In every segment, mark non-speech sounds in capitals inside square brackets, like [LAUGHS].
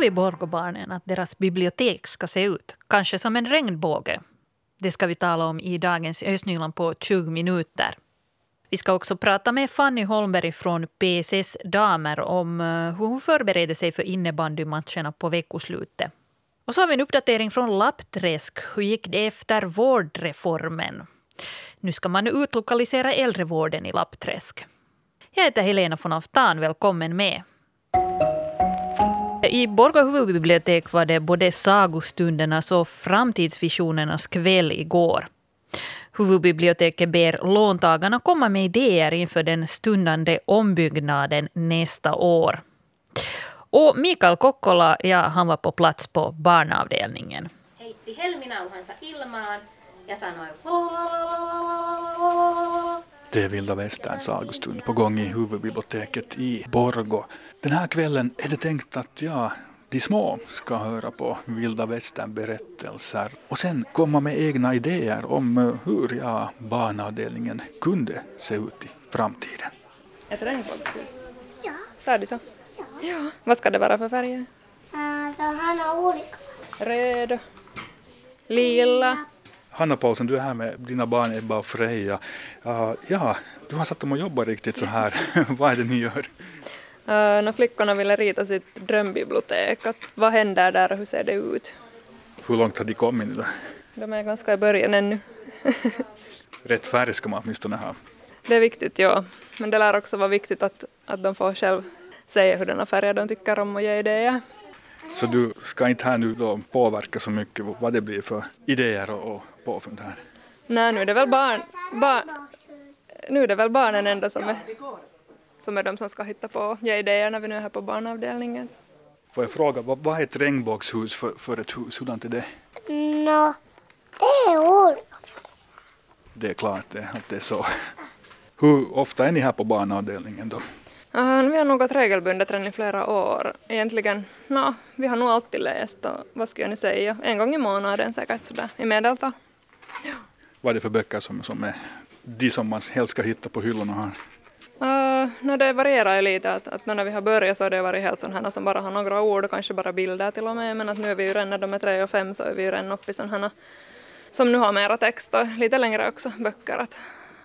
vill Borgåbarnen att deras bibliotek ska se ut? Kanske som en regnbåge? Det ska vi tala om i dagens Östnyland på 20 minuter. Vi ska också prata med Fanny Holmberg från PSS Damer om eh, hur hon förbereder sig för innebandymatcherna på veckoslutet. Och så har vi en uppdatering från Lappträsk. Hur gick det efter vårdreformen? Nu ska man utlokalisera äldrevården i Lappträsk. Jag heter Helena von Aftan. Välkommen med. I Borgå huvudbibliotek var det både sagostundernas och framtidsvisionernas kväll igår. Huvudbiblioteket ber låntagarna komma med idéer inför den stundande ombyggnaden nästa år. Och Mikael Kokkola, ja, han var på plats på barnavdelningen. Heitti helminauhansa ilmaan ja sanoi det är vilda västern sagostund på gång i huvudbiblioteket i Borgo. Den här kvällen är det tänkt att ja, de små ska höra på vilda västern berättelser och sen komma med egna idéer om eh, hur ja, barnavdelningen kunde se ut i framtiden. Ett regnbågshus? Ja. Sa du så? Ja. Vad ska det vara för färger? Alltså, han har olika Röd, lila. Hanna Paulsen, du är här med dina barn Ebba och Freja. Uh, ja, du har satt dem och jobbat riktigt så här. [LAUGHS] Vad är det ni gör? Uh, när flickorna ville rita sitt drömbibliotek, att vad händer där och hur ser det ut? Hur långt har de kommit nu då? De är ganska i början ännu. [LAUGHS] Rätt färg ska man åtminstone ha. Det är viktigt, ja. Men det lär också vara viktigt att, att de får själv säga hurdana färger de tycker om och ge idéer. Så du ska inte här nu då påverka så mycket vad det blir för idéer och, och påfund här? Nej, nu är det väl barn, barn, nu är det väl barnen ändå som är, som är de som ska hitta på ge idéer när vi nu är här på barnavdelningen. Får jag fråga, vad, vad är ett regnbågshus för, för ett hus? Hurdant är det? Nå, det är olika. Det är klart det, att det är så. Hur ofta är ni här på barnavdelningen då? Uh, vi har nog gått regelbundet redan i flera år. Egentligen, no, vi har nog alltid läst och vad ska jag nu säga, en gång i månaden säkert sådär i medeltal. Vad är det för böcker som, som är de som man helst ska hitta på hyllorna här? Uh, no, det varierar ju lite, att, att när vi har börjat så har det varit helt sådana som bara har några ord och kanske bara bilder till och med, men att nu är vi ju redan när de är tre och fem så är vi ju redan uppe i sådana som nu har mera text och lite längre också böcker. Att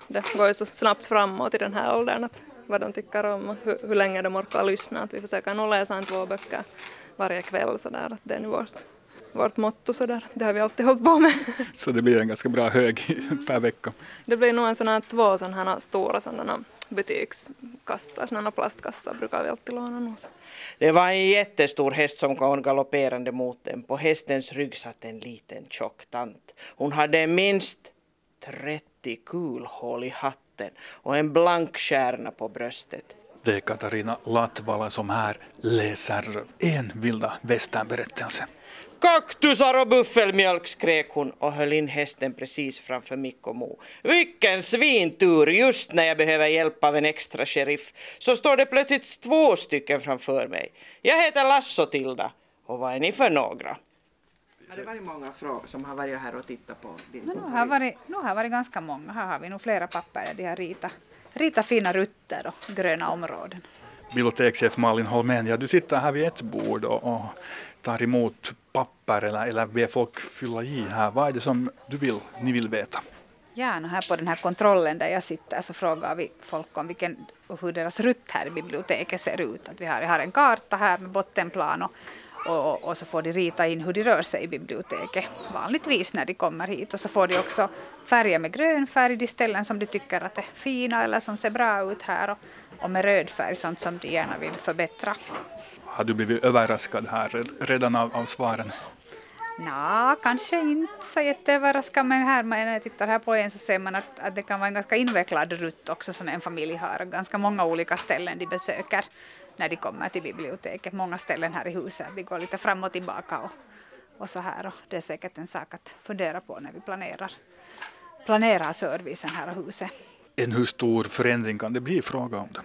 det går ju så snabbt framåt i den här åldern att vad de tycker om och hur, hur länge de orkar lyssna. Att vi försöker nog läsa en två böcker varje kväll så där, att det är nu vårt, vårt motto så där. Det har vi alltid hållit på med. [LAUGHS] Så det blir en ganska bra hög [LAUGHS] per vecka. Det blir nog en sån här två sådana här stora sådana butikskassar, sådana plastkassar brukar vi alltid låna nu. Så. Det var en jättestor häst som kom galopperande mot dem. På hästens rygg satt en liten tjock tant. Hon hade minst 30 kulhål i hatten och en blank stjärna på bröstet. Det är Katarina Latvala som här läser en vilda västernberättelse. Kaktusar och buffelmjölk skrek hon och höll in hästen precis framför Mikko Mo. Vilken svintur! Just när jag behöver hjälp av en extra sheriff så står det plötsligt två stycken framför mig. Jag heter Lasso-Tilda och vad är ni för några? Har det varit många frågor som har varit här och tittat på din Men nu har varit, nu har varit ganska många. Här har vi nog flera papper där de har ritat, ritat fina rutter och gröna områden. Bibliotekschef Malin Holmén, ja, du sitter här vid ett bord och, och tar emot papper eller, eller ber folk fylla i här. Vad är det som du vill, ni vill veta? Ja, no här på den här kontrollen där jag sitter så frågar vi folk om vilken, hur deras rutt här i biblioteket ser ut. Att vi har, jag har en karta här med bottenplan och, och, och så får de rita in hur de rör sig i biblioteket vanligtvis när de kommer hit. Och så får de också färger med grön färg, de ställen som de tycker att är fina eller som ser bra ut här och, och med röd färg, sånt som de gärna vill förbättra. Har du blivit överraskad här redan av, av svaren? Nå, kanske inte så jätteöverraskad, men här, när jag tittar här på en så ser man att, att det kan vara en ganska invecklad rutt också som en familj har. Ganska många olika ställen de besöker när de kommer till biblioteket. Många ställen här i huset, de går lite fram och tillbaka och, och så här. Och det är säkert en sak att fundera på när vi planerar, planerar servicen här och huset. En hur stor förändring kan det bli fråga om? Det?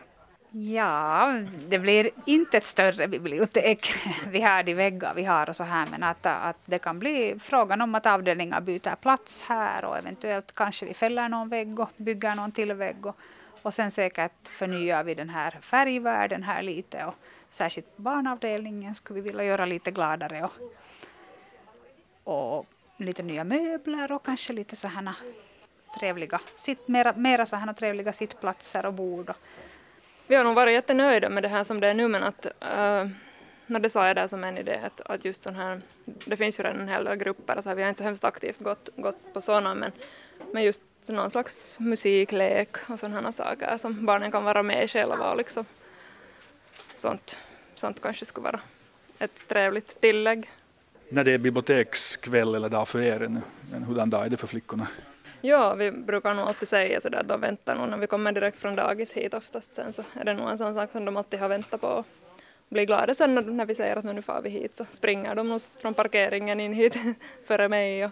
Ja, det blir inte ett större bibliotek. [LAUGHS] Vi har de väggar vi har och så här, men att, att det kan bli frågan om att avdelningar byter plats här och eventuellt kanske vi fäller någon vägg och bygger någon till vägg och, och sen säkert förnyar vi den här färgvärlden här lite och särskilt barnavdelningen skulle vi vilja göra lite gladare och, och lite nya möbler och kanske lite sådana trevliga, sitt, mera, mera sådana trevliga sittplatser och bord. Och. Vi har nog varit jättenöjda med det här som det är nu men att uh, när det sa jag där som en idé att, att just sån här, det finns ju redan en hel del grupper och så här, vi har inte så hemskt aktivt gått, gått på sådana men, men just någon slags musiklek och sådana saker som barnen kan vara med i själva och liksom sånt, sånt kanske skulle vara ett trevligt tillägg. När det är bibliotekskväll eller dag för er hurdan dag är det för flickorna? Ja, vi brukar nog alltid säga sådär att de väntar nog när vi kommer direkt från dagis hit oftast sen så är det nog en sån sak som de alltid har väntat på. Blir glada sen när vi säger att nu far vi hit så springer de nog från parkeringen in hit [LAUGHS] före mig och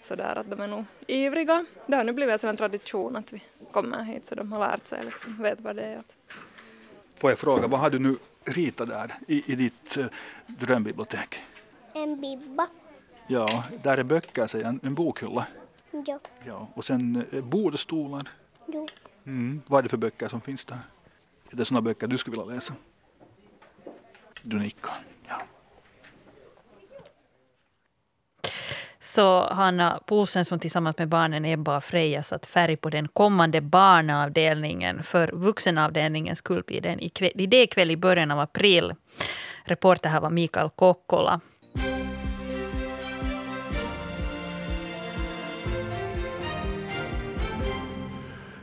sådär att de är nog ivriga. Det har nu blivit en tradition att vi kommer hit så de har lärt sig liksom, vet vad det är. Får jag fråga, vad har du nu ritat där i, i ditt uh, drömbibliotek? En bibba. Ja, där är böcker, säger en, en bokhylla. Ja. ja. Och sen uh, bord och stolar. Jo. Mm. Vad är det för böcker som finns där? Är det sådana böcker du skulle vilja läsa? Du nickar. Så Hanna Poulsen som tillsammans med barnen Ebba och Freja satt färg på den kommande barnavdelningen. För vuxenavdelningen skulle bli den idékväll i början av april. Reporter här var Mikael Kokkola.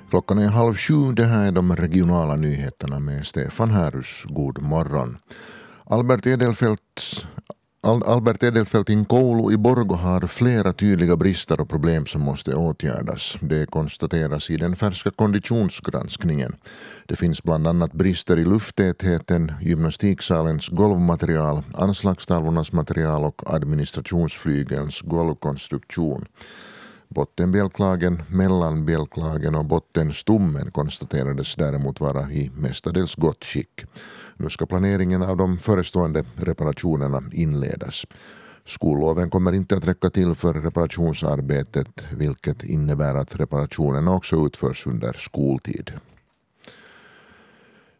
Klockan är halv sju. Det här är de regionala nyheterna med Stefan Härus. God morgon. Albert Edelfelt Albert Edelfelt Koulu i Borgo har flera tydliga brister och problem som måste åtgärdas. Det konstateras i den färska konditionsgranskningen. Det finns bland annat brister i lufttätheten, gymnastiksalens golvmaterial, anslagstavlornas material och administrationsflygelns golvkonstruktion. Bottenbjälklagen, mellanbjälklagen och bottenstommen konstaterades däremot vara i mestadels gott skick. Nu ska planeringen av de förestående reparationerna inledas. Skolloven kommer inte att räcka till för reparationsarbetet vilket innebär att reparationerna också utförs under skoltid.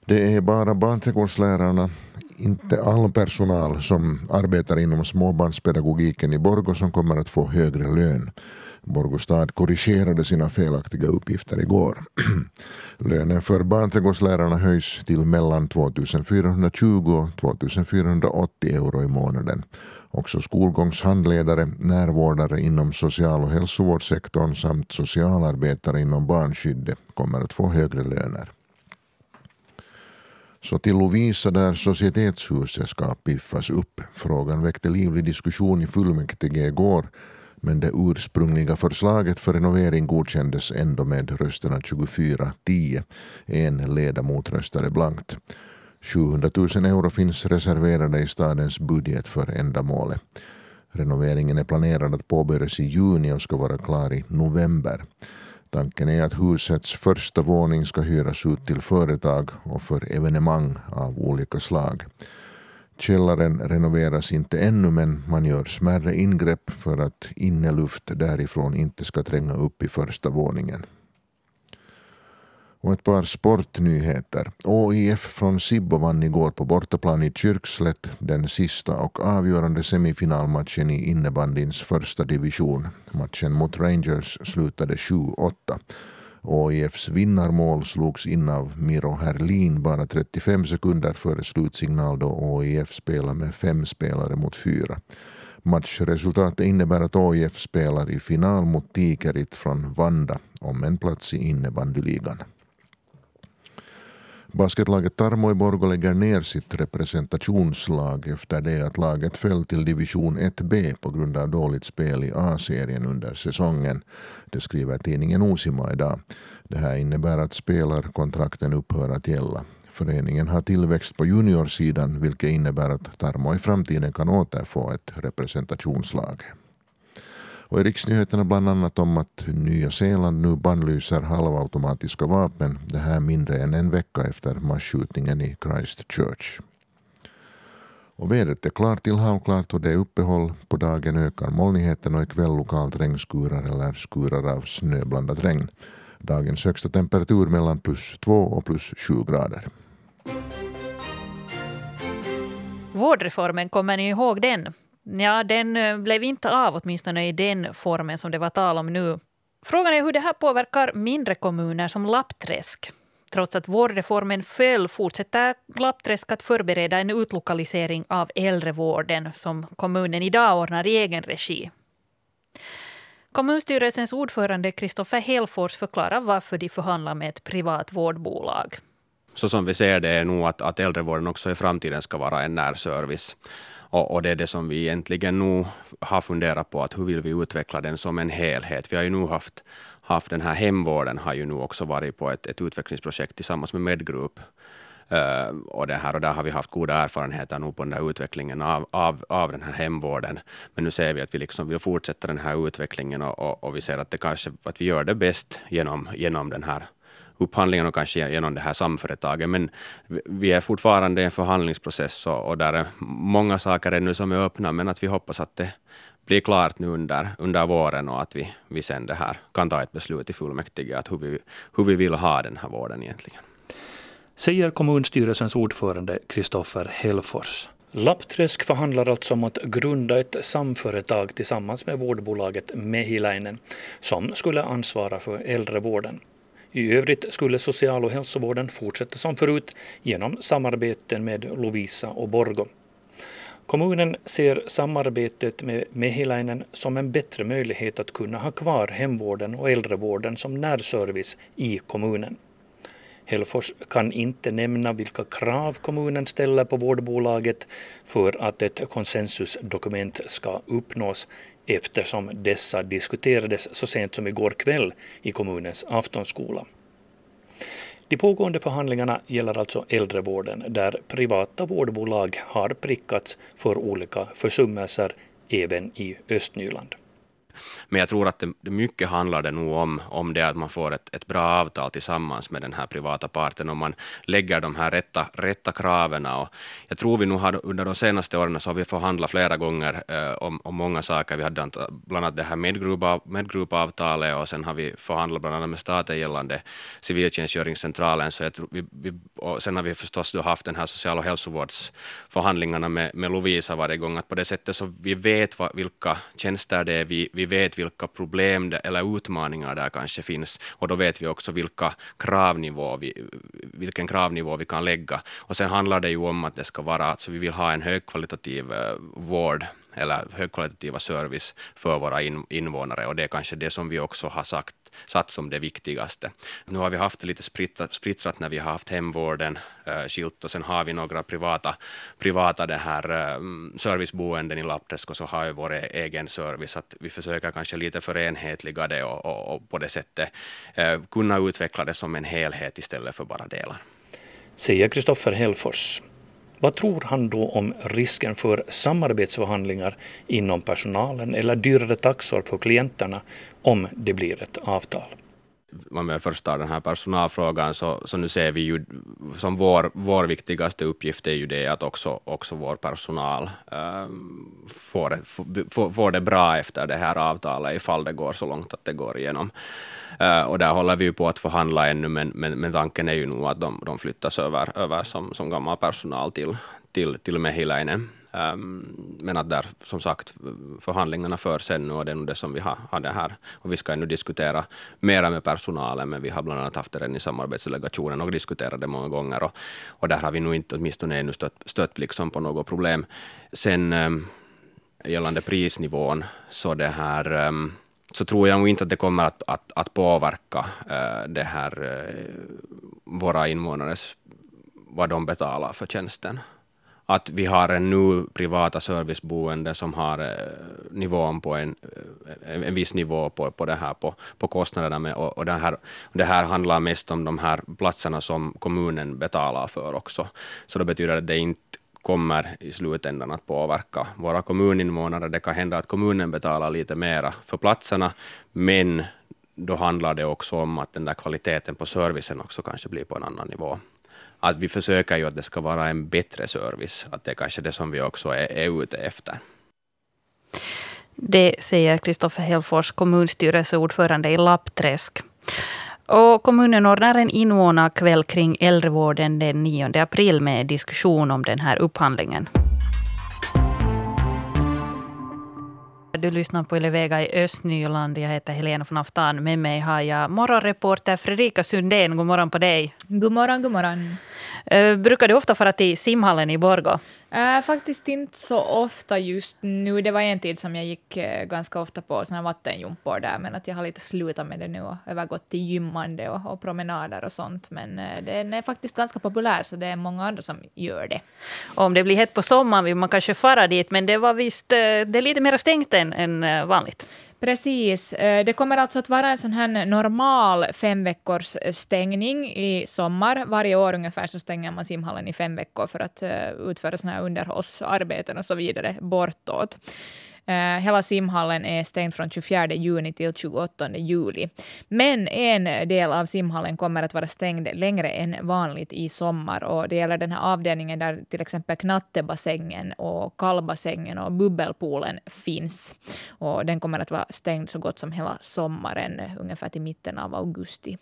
Det är bara barnträdgårdslärarna, inte all personal som arbetar inom småbarnspedagogiken i Borgå som kommer att få högre lön. Borgostad korrigerade sina felaktiga uppgifter igår. [CLEARS THROAT] Lönen för barnträdgårdslärarna höjs till mellan 2420 och 2480 euro i månaden. Också skolgångshandledare, närvårdare inom social och hälsovårdssektorn samt socialarbetare inom barnskyddet kommer att få högre löner. Så till Lovisa där societetshuset ska piffas upp. Frågan väckte livlig diskussion i fullmäktige igår men det ursprungliga förslaget för renovering godkändes ändå med rösterna 24-10. En ledamot röstade blankt. 700 000 euro finns reserverade i stadens budget för ändamålet. Renoveringen är planerad att påbörjas i juni och ska vara klar i november. Tanken är att husets första våning ska hyras ut till företag och för evenemang av olika slag. Källaren renoveras inte ännu men man gör smärre ingrepp för att inneluft därifrån inte ska tränga upp i första våningen. Och ett par sportnyheter. OIF från Sibbo vann igår på bortaplan i Kyrkslätt den sista och avgörande semifinalmatchen i innebandyns första division. Matchen mot Rangers slutade 7-8. OIFs vinnarmål slogs in av Miro Herlin bara 35 sekunder före slutsignal då AIF spelar med fem spelare mot fyra. Matchresultatet innebär att AIF spelar i final mot Tikerit från Vanda om en plats i innebandyligan. Basketlaget Tarmo Borgo Borgå lägger ner sitt representationslag efter det att laget föll till division 1B på grund av dåligt spel i A-serien under säsongen. Det skriver tidningen Osima idag. Det här innebär att spelarkontrakten upphör att gälla. Föreningen har tillväxt på juniorsidan vilket innebär att Tarmo i framtiden kan återfå ett representationslag. Och i riksnyheterna bland annat om att Nya Zeeland nu bannlyser halvautomatiska vapen, det här mindre än en vecka efter masskjutningen i Christchurch. Och vädret är klart till havklart och det är uppehåll. På dagen ökar molnigheten och ikväll lokalt regnskurar eller skurar av snöblandat regn. Dagens högsta temperatur mellan plus 2 och plus 7 grader. Vårdreformen, kommer ni ihåg den? Ja, den eh, blev inte av, åtminstone i den formen som det var tal om nu. Frågan är hur det här påverkar mindre kommuner som Lappträsk. Trots att vårdreformen föll fortsätter Lappträsk att förbereda en utlokalisering av äldrevården som kommunen idag ordnar i egen regi. Kommunstyrelsens ordförande Kristoffer Helfors förklarar varför de förhandlar med ett privat vårdbolag. Så som vi ser det är nog att, att äldrevården också i framtiden ska vara en närservice. Och, och, det är det som vi egentligen nu har funderat på, att hur vill vi utveckla den som en helhet. Vi har ju nu haft, haft den här hemvården har ju nu också varit på ett, ett utvecklingsprojekt tillsammans med Medgroup. Uh, eh, och, det här, och där har vi haft goda erfarenheter nu på den här utvecklingen av, av, av den här hemvården. Men nu ser vi att vi liksom vill fortsätta den här utvecklingen och, och, och vi ser att, det kanske, att vi gör det bäst genom, genom den här upphandlingen och kanske genom det här samföretaget. Men vi är fortfarande i en förhandlingsprocess och, och där är många saker ännu som är öppna, men att vi hoppas att det blir klart nu under, under våren och att vi, vi sen det här kan ta ett beslut i fullmäktige att hur vi, hur vi vill ha den här vården egentligen. Säger kommunstyrelsens ordförande Kristoffer Hellfors. Lappträsk förhandlar alltså om att grunda ett samföretag tillsammans med vårdbolaget Mehiläinen som skulle ansvara för äldrevården. I övrigt skulle social och hälsovården fortsätta som förut genom samarbeten med Lovisa och Borgo. Kommunen ser samarbetet med Mehiläinen som en bättre möjlighet att kunna ha kvar hemvården och äldrevården som närservice i kommunen. Hellfors kan inte nämna vilka krav kommunen ställer på vårdbolaget för att ett konsensusdokument ska uppnås eftersom dessa diskuterades så sent som igår kväll i kommunens aftonskola. De pågående förhandlingarna gäller alltså äldrevården där privata vårdbolag har prickats för olika försummelser även i Östnyland. Men jag tror att det, mycket handlar det nog om, om det att man får ett, ett bra avtal tillsammans med den här privata parten, om man lägger de här rätta, rätta kraven. Och jag tror vi nu har under de senaste åren så har vi förhandlat flera gånger eh, om, om många saker. Vi hade bland annat det här medgruppavtalet och sen har vi förhandlat bland annat med staten gällande civiltjänstgöringscentralen. Så jag tror, vi, vi, och sen har vi förstås då haft den här social och hälsovårdsförhandlingarna med, med Lovisa varje gång. Att på det sättet så vi vet vad, vilka tjänster det är vi, vi vet vilka problem det, eller utmaningar där kanske finns och då vet vi också vilka kravnivå vi, vilken kravnivå vi kan lägga. Och sen handlar det ju om att det ska vara, alltså vi vill ha en högkvalitativ eh, vård eller högkvalitativa service för våra in, invånare och det är kanske det som vi också har sagt satt som det viktigaste. Nu har vi haft det lite splittrat, när vi har haft hemvården äh, skilt och sen har vi några privata, privata det här, äh, serviceboenden i Lappträsk och så har vi vår e-, egen service. Att vi försöker kanske lite förenhetliga det och, och, och på det sättet äh, kunna utveckla det som en helhet istället för bara delar. Säger Kristoffer Hellfors. Vad tror han då om risken för samarbetsförhandlingar inom personalen eller dyrare taxor för klienterna om det blir ett avtal? Om jag först tar den här personalfrågan, så, så nu ser vi ju som vår, vår viktigaste uppgift är ju det att också, också vår personal äh, får, får, får det bra efter det här avtalet, ifall det går så långt att det går igenom. Äh, och där håller vi ju på att förhandla ännu, men, men, men tanken är ju nog att de, de flyttas över, över som, som gammal personal till, till, till Mehiläinen. Um, men att där, som sagt, förhandlingarna förs ännu och det är nog det som vi har, har det här. Och vi ska ännu diskutera mera med personalen, men vi har bland annat haft det redan i samarbetsdelegationen och diskuterat det många gånger. Och, och där har vi nog inte åtminstone ännu stött, stött liksom på något problem. Sen um, gällande prisnivån, så det här um, så tror jag nog inte att det kommer att, att, att påverka uh, det här, uh, våra invånares, vad de betalar för tjänsten att vi har en nu privata serviceboende som har eh, nivån på en, eh, en, en viss nivå på, på, det här, på, på kostnaderna. Med, och, och det, här, det här handlar mest om de här platserna som kommunen betalar för också. Så det betyder att det inte kommer i slutändan att påverka våra kommuninvånare. Det kan hända att kommunen betalar lite mera för platserna, men då handlar det också om att den där kvaliteten på servicen också kanske blir på en annan nivå att vi försöker ju att det ska vara en bättre service, att det är kanske det som vi också är, är ute efter. Det säger Kristoffer Hellfors, kommunstyrelseordförande i Lappträsk. Och kommunen ordnar en invånarkväll kring äldrevården den 9 april med diskussion om den här upphandlingen. Du lyssnar på Yle Vega i Östnyland. Jag heter Helena von Aftan. Med mig har jag morgonreporter Fredrika Sundén. God morgon på dig. God morgon, god morgon. Uh, brukar du ofta fara till simhallen i Borgå? Äh, faktiskt inte så ofta just nu. Det var en tid som jag gick äh, ganska ofta på såna vattenjumpor där, men att jag har lite slutat med det nu och övergått till gymmande och, och promenader och sånt. Men äh, den är faktiskt ganska populär, så det är många andra som gör det. Om det blir hett på sommaren vill man kanske fara dit, men det var visst eh, det är lite mer stängt än, än vanligt. Precis. Eh, det kommer alltså att vara en sån här normal fem veckors eh, stängning i sommar. Varje år ungefär så stänger man simhallen i fem veckor för att eh, utföra såna här underhållsarbeten och så vidare bortåt. Eh, hela simhallen är stängd från 24 juni till 28 juli. Men en del av simhallen kommer att vara stängd längre än vanligt i sommar och det gäller den här avdelningen där till exempel knattebassängen och kallbassängen och bubbelpoolen finns. Och den kommer att vara stängd så gott som hela sommaren, ungefär till mitten av augusti.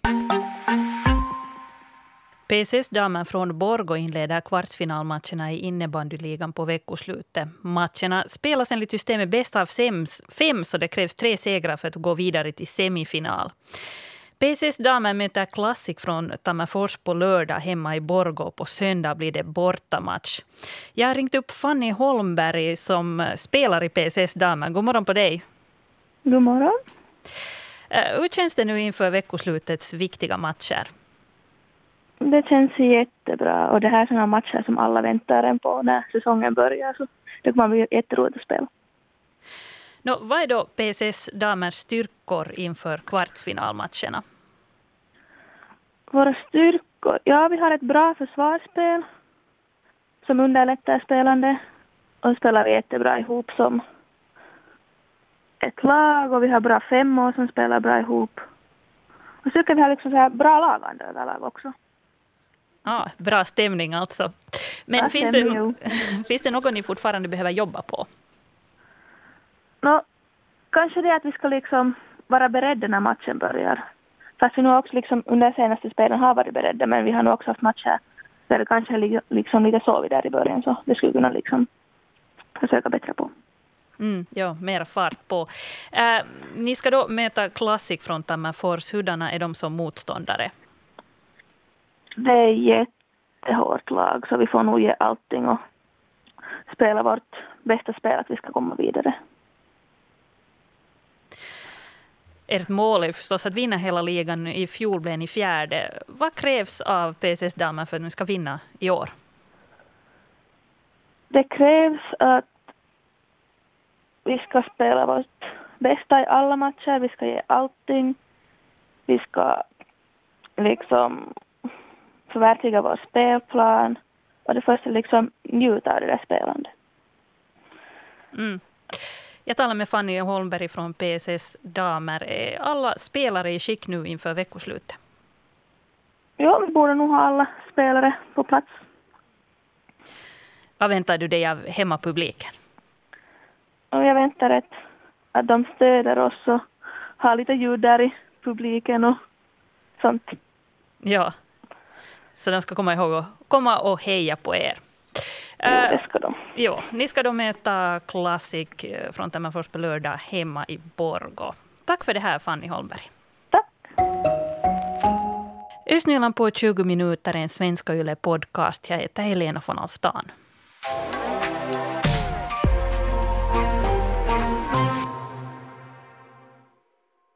PCS damer från Borgå inleder kvartsfinalmatcherna i innebandyligan på veckoslutet. Matcherna spelas enligt systemet bäst av fem, så det krävs tre segrar för att gå vidare till semifinal. PCS damer möter Classic från Tammerfors på lördag hemma i Borgå. På söndag blir det bortamatch. Jag har ringt upp Fanny Holmberg som spelar i PCS damer. God morgon på dig. God morgon. Eh, hur känns det nu inför veckoslutets viktiga matcher? Det känns jättebra och det här är sådana matcher som alla väntar en på när säsongen börjar. Så det kommer bli jätteroligt att spela. Nå, vad är då PCS damers styrkor inför kvartsfinalmatcherna? Våra styrkor? Ja, vi har ett bra försvarsspel som underlättar spelande. Och spelar vi jättebra ihop som ett lag och vi har bra femmor som spelar bra ihop. Och så tycker vi har liksom så här bra lagande överlag också. Ja, bra stämning alltså. Men finns, det, [LAUGHS] finns det något ni fortfarande behöver jobba på? No, kanske det att vi ska liksom vara beredda när matchen börjar. Fast vi nu också liksom under senaste spelen har varit beredda, men vi har nu också haft matcher där det kanske liksom lite sovit där i början, så det skulle kunna liksom försöka bättre på. Mm, ja, mera fart på. Äh, ni ska då möta Classic från Tammerfors. Hurdana är de som motståndare? Det är jättehårt lag så vi får nog ge allting och spela vårt bästa spel att vi ska komma vidare. Ert mål är förstås att vinna hela ligan. I fjol blev ni fjärde. Vad krävs av PCS damer för att ni ska vinna i år? Det krävs att vi ska spela vårt bästa i alla matcher. Vi ska ge allting. Vi ska liksom förverkliga vår spelplan och det första liksom njuta av det där spelandet. Mm. Jag talar med Fanny Holmberg från PSS Damer. Är alla spelare i skick nu inför veckoslutet? Ja, vi borde nog ha alla spelare på plats. Vad väntar du dig av hemmapubliken? Och jag väntar att, att de stöder oss och har lite ljud där i publiken och sånt. Ja. Så de ska komma ihåg att komma och heja på er. Ja, det ska de. Ja, ni ska då möta Classic eh, från Tammerfors på lördag hemma i Borgå. Tack för det här Fanny Holmberg. Tack. Östnyland på 20 minuter, en svenska Yle podcast. Jag heter Helena von Alftan.